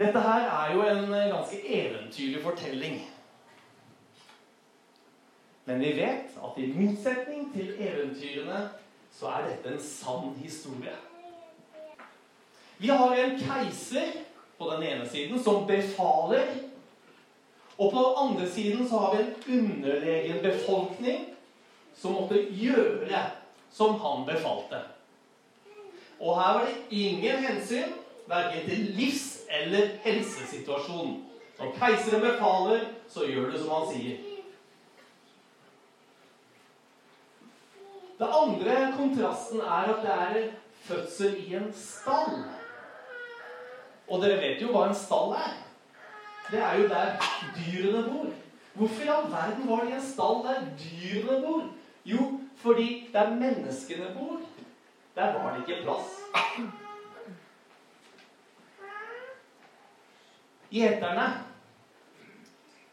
Dette her er jo en ganske eventyrlig fortelling. Men vi vet at i motsetning til eventyrene så er dette en sann historie. Vi har en keiser på den ene siden som befaler. Og på den andre siden så har vi en underlegen befolkning som måtte gjøre som han befalte. Og her var det ingen hensyn verken til livs- eller helsesituasjon. Når keiseren befaler, så gjør det som han sier. Det andre kontrasten er at det er fødsel i en stall. Og dere vet jo hva en stall er. Det er jo der dyrene bor. Hvorfor i all verden var det i en stall der dyrene bor? Jo, fordi der menneskene bor, der var det ikke plass. Gjeterne,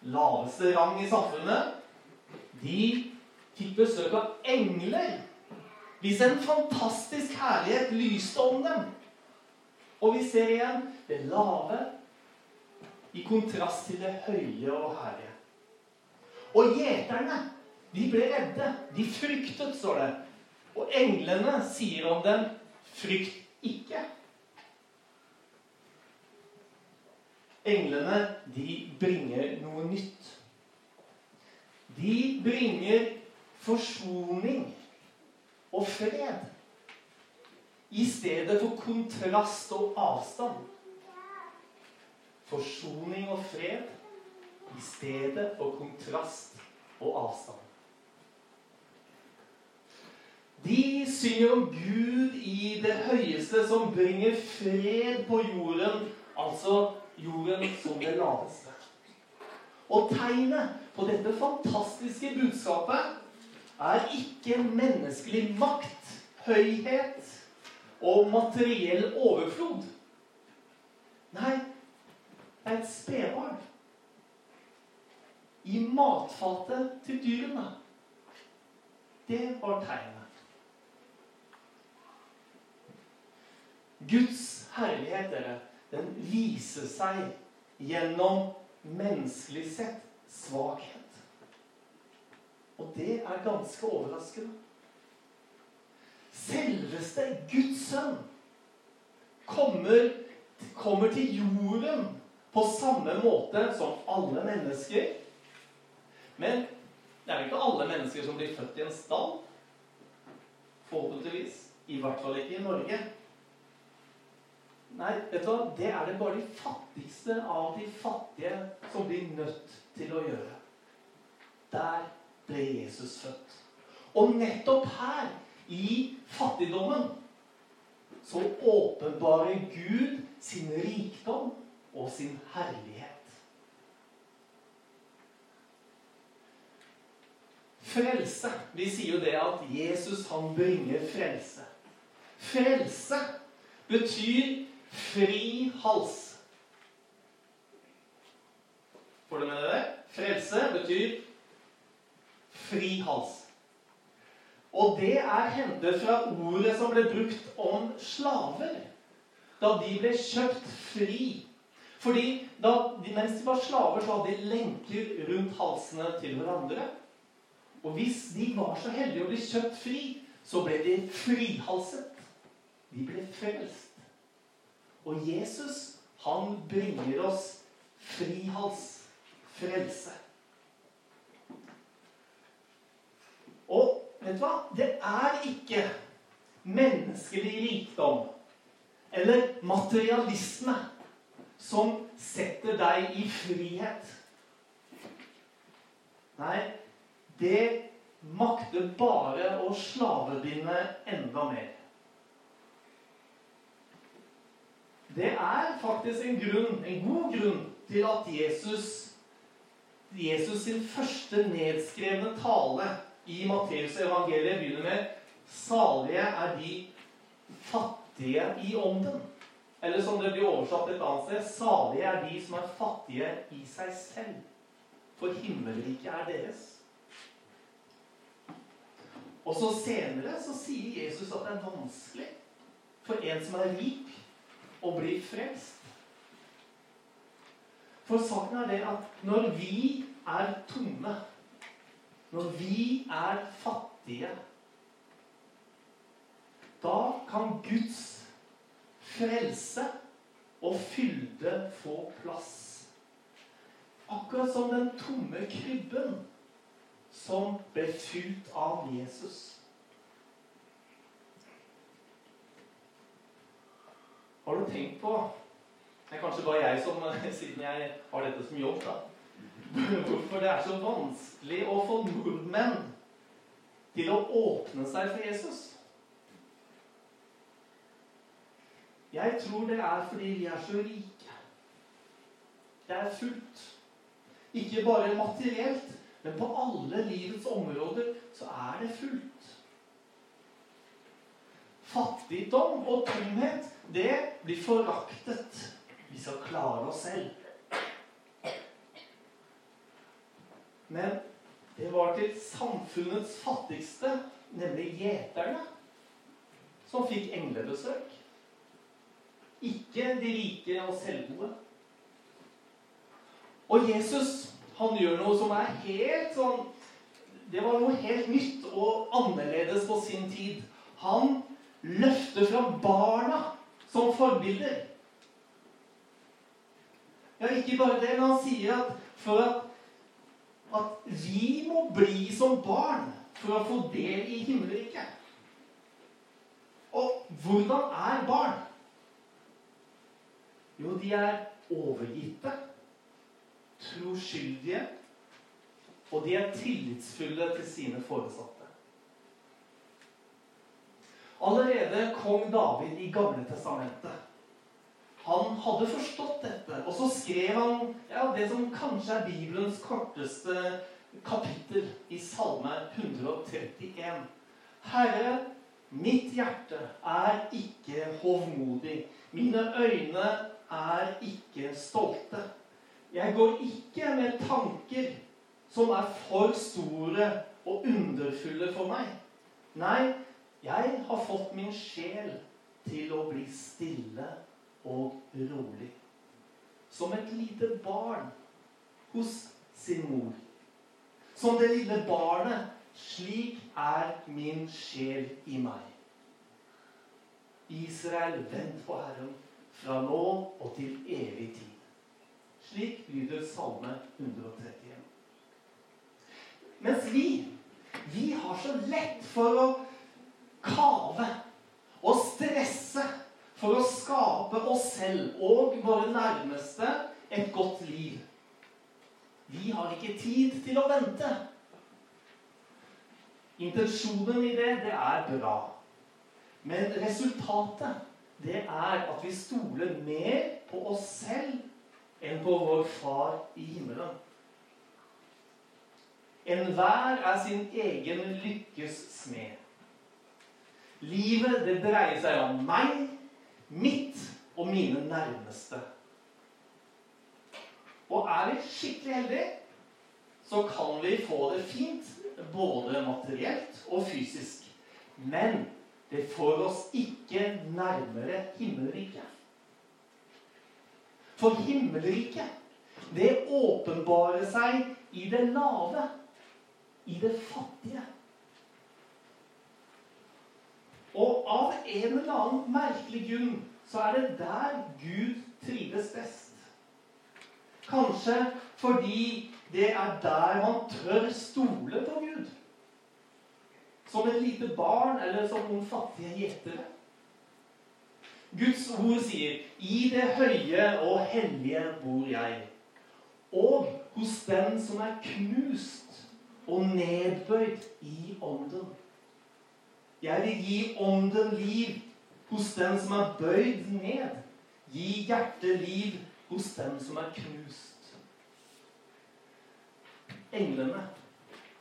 laveste rang i samfunnet, de fikk besøk av engler. Hvis en fantastisk herlighet lyste om dem. Og vi ser igjen det lave i kontrast til det høye og herlige. Og gjeterne, de ble redde. De fryktet, står det. Og englene sier om dem, 'Frykt ikke'. Englene, de bringer noe nytt. De bringer forsoning og fred i stedet for kontrast og avstand. Forsoning og fred i stedet for kontrast og avstand. De synger om Gud i det høyeste, som bringer fred på jorden, altså jorden som det laveste. Og tegnet på dette fantastiske budskapet er ikke menneskelig makt, høyhet og materiell overflod. Nei, det er et spedbarn i matfatet til dyrene. Det var tegnet. Guds herlighet, dere, den viser seg gjennom menneskelig sett svakhet. Og det er ganske overraskende. Selveste Guds sønn kommer, kommer til jorden på samme måte som alle mennesker. Men det er ikke alle mennesker som blir født i en stall. Forhåpentligvis. I hvert fall ikke i Norge. Nei, vet du hva? det er det bare de fattigste av de fattige som blir nødt til å gjøre. Der ble Jesus født. Og nettopp her, i fattigdommen, så åpenbarer Gud sin rikdom og sin herlighet. Frelse. Vi sier jo det at Jesus, han bringer frelse. Frelse betyr fri hals. Får du med deg det? Frelse betyr fri hals. Og det er hentet fra ordet som ble brukt om slaver. Da de ble kjøpt fri. Fordi da, mens de var slaver, så hadde de lenker rundt halsene til hverandre. Og hvis de var så heldige å bli kjøpt fri, så ble de frihalset. De ble frelst. Og Jesus, han bringer oss frihals, frelse. Og vet du hva? Det er ikke menneskelig rikdom eller materialisme som setter deg i frihet. Nei, det makter bare å slavebinde enda mer. Det er faktisk en grunn, en god grunn, til at Jesus, Jesus sin første nedskrevne tale i Matteus evangeliet begynner med 'Salige er de fattige i ånden'. Eller som det blir oversatt et annet sted 'Salige er de som er fattige i seg selv'. For himmelriket er deres. Og så senere så sier Jesus at det er vanskelig for en som er rik, å bli frelst. For saken er det at når vi er tomme, når vi er fattige, da kan Guds frelse og fylde få plass. Akkurat som den tomme krybben som ble fylt av Jesus. Har du tenkt på Det er kanskje bare jeg som, siden jeg har dette som jobb, da. Hvorfor det er så vanskelig å få nordmenn til å åpne seg for Jesus? Jeg tror det er fordi vi er så rike. Det er fullt. Ikke bare materielt, men på alle livets områder så er det fullt. Fattigdom og tomhet, det blir foraktet. Vi skal klare oss selv. Men det var til samfunnets fattigste, nemlig gjeterne, som fikk englebesøk. Ikke de rike og selvgode. Og Jesus han gjør noe som er helt sånn Det var noe helt nytt og annerledes på sin tid. Han løfter fram barna som forbilder. Ja, ikke bare det, men han sier at for at, at vi må bli som barn for å få del i himmelriket. Og hvordan er barn? Jo, de er overgitte, troskyldige, og de er tillitsfulle til sine foresatte. Allerede kong David i Gamle Testamentet han hadde forstått dette, og så skrev han ja, det som kanskje er Bibelens korteste kapittel i Salme 131. Herre, mitt hjerte er ikke hovmodig. Mine øyne er ikke stolte. Jeg går ikke med tanker som er for store og underfulle for meg. Nei, jeg har fått min sjel til å bli stille og rolig. Som et lite barn hos sin mor. Som det lille barnet. Slik er min sjel i meg. Israel, vent på Herren fra nå og til evig tid. Slik lyder Salme 131. Mens vi, vi har så lett for å kave og stresse for å skape oss selv og våre nærmeste et godt liv. Vi har ikke tid til å vente. Intensjonen i det, det er bra. Men resultatet, det er at vi stoler mer på oss selv enn på vår Far i himmelen. Enhver er sin egen lykkes smed. Livet, det dreier seg om meg, mitt og mine nærmeste. Og er vi skikkelig heldige, så kan vi få det fint både materielt og fysisk. Men det får oss ikke nærmere himmelriket. For himmelriket, det åpenbarer seg i det lave, i det fattige. Og av en eller annen merkelig grunn så er det der Gud trives best. Kanskje fordi det er der man tør stole på Gud. Som et lite barn eller som noen fattige gjetere. Guds ord sier 'I det høye og hellige bor jeg', og hos den som er knust og nedbøyd i ånden. Jeg vil gi ånden liv hos den som er bøyd ned. Gi hjertet liv hos den som er knust. Englene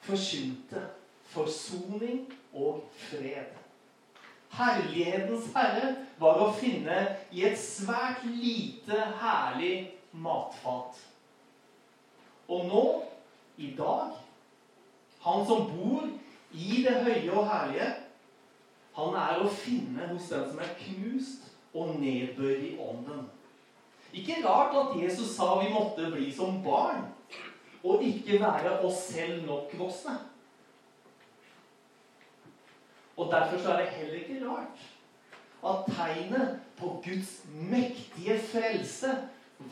forkynte forsoning og fred. Herlighetens herre var å finne i et svært lite herlig matfat. Og nå, i dag, han som bor i det høye og herlige, han er å finne hos den som er knust og nedbøyd i ånden. Ikke rart at Jesus sa vi måtte bli som barn, og ikke være oss selv nok voksne. Og Derfor så er det heller ikke rart at tegnet på Guds mektige frelse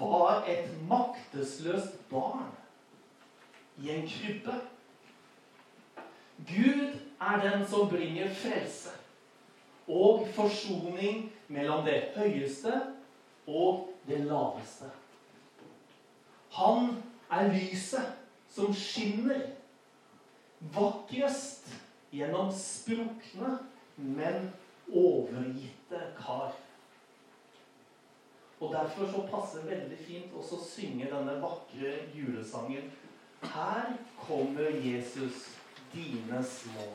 var et maktesløst barn i en krybbe. Gud er den som bringer frelse og forsoning mellom det høyeste og det laveste. Han er lyset som skinner vakrest gjennom sprukne, men overgitte kar. Og Derfor så passer det veldig fint også å synge denne vakre julesangen. Her kommer Jesus, dine små.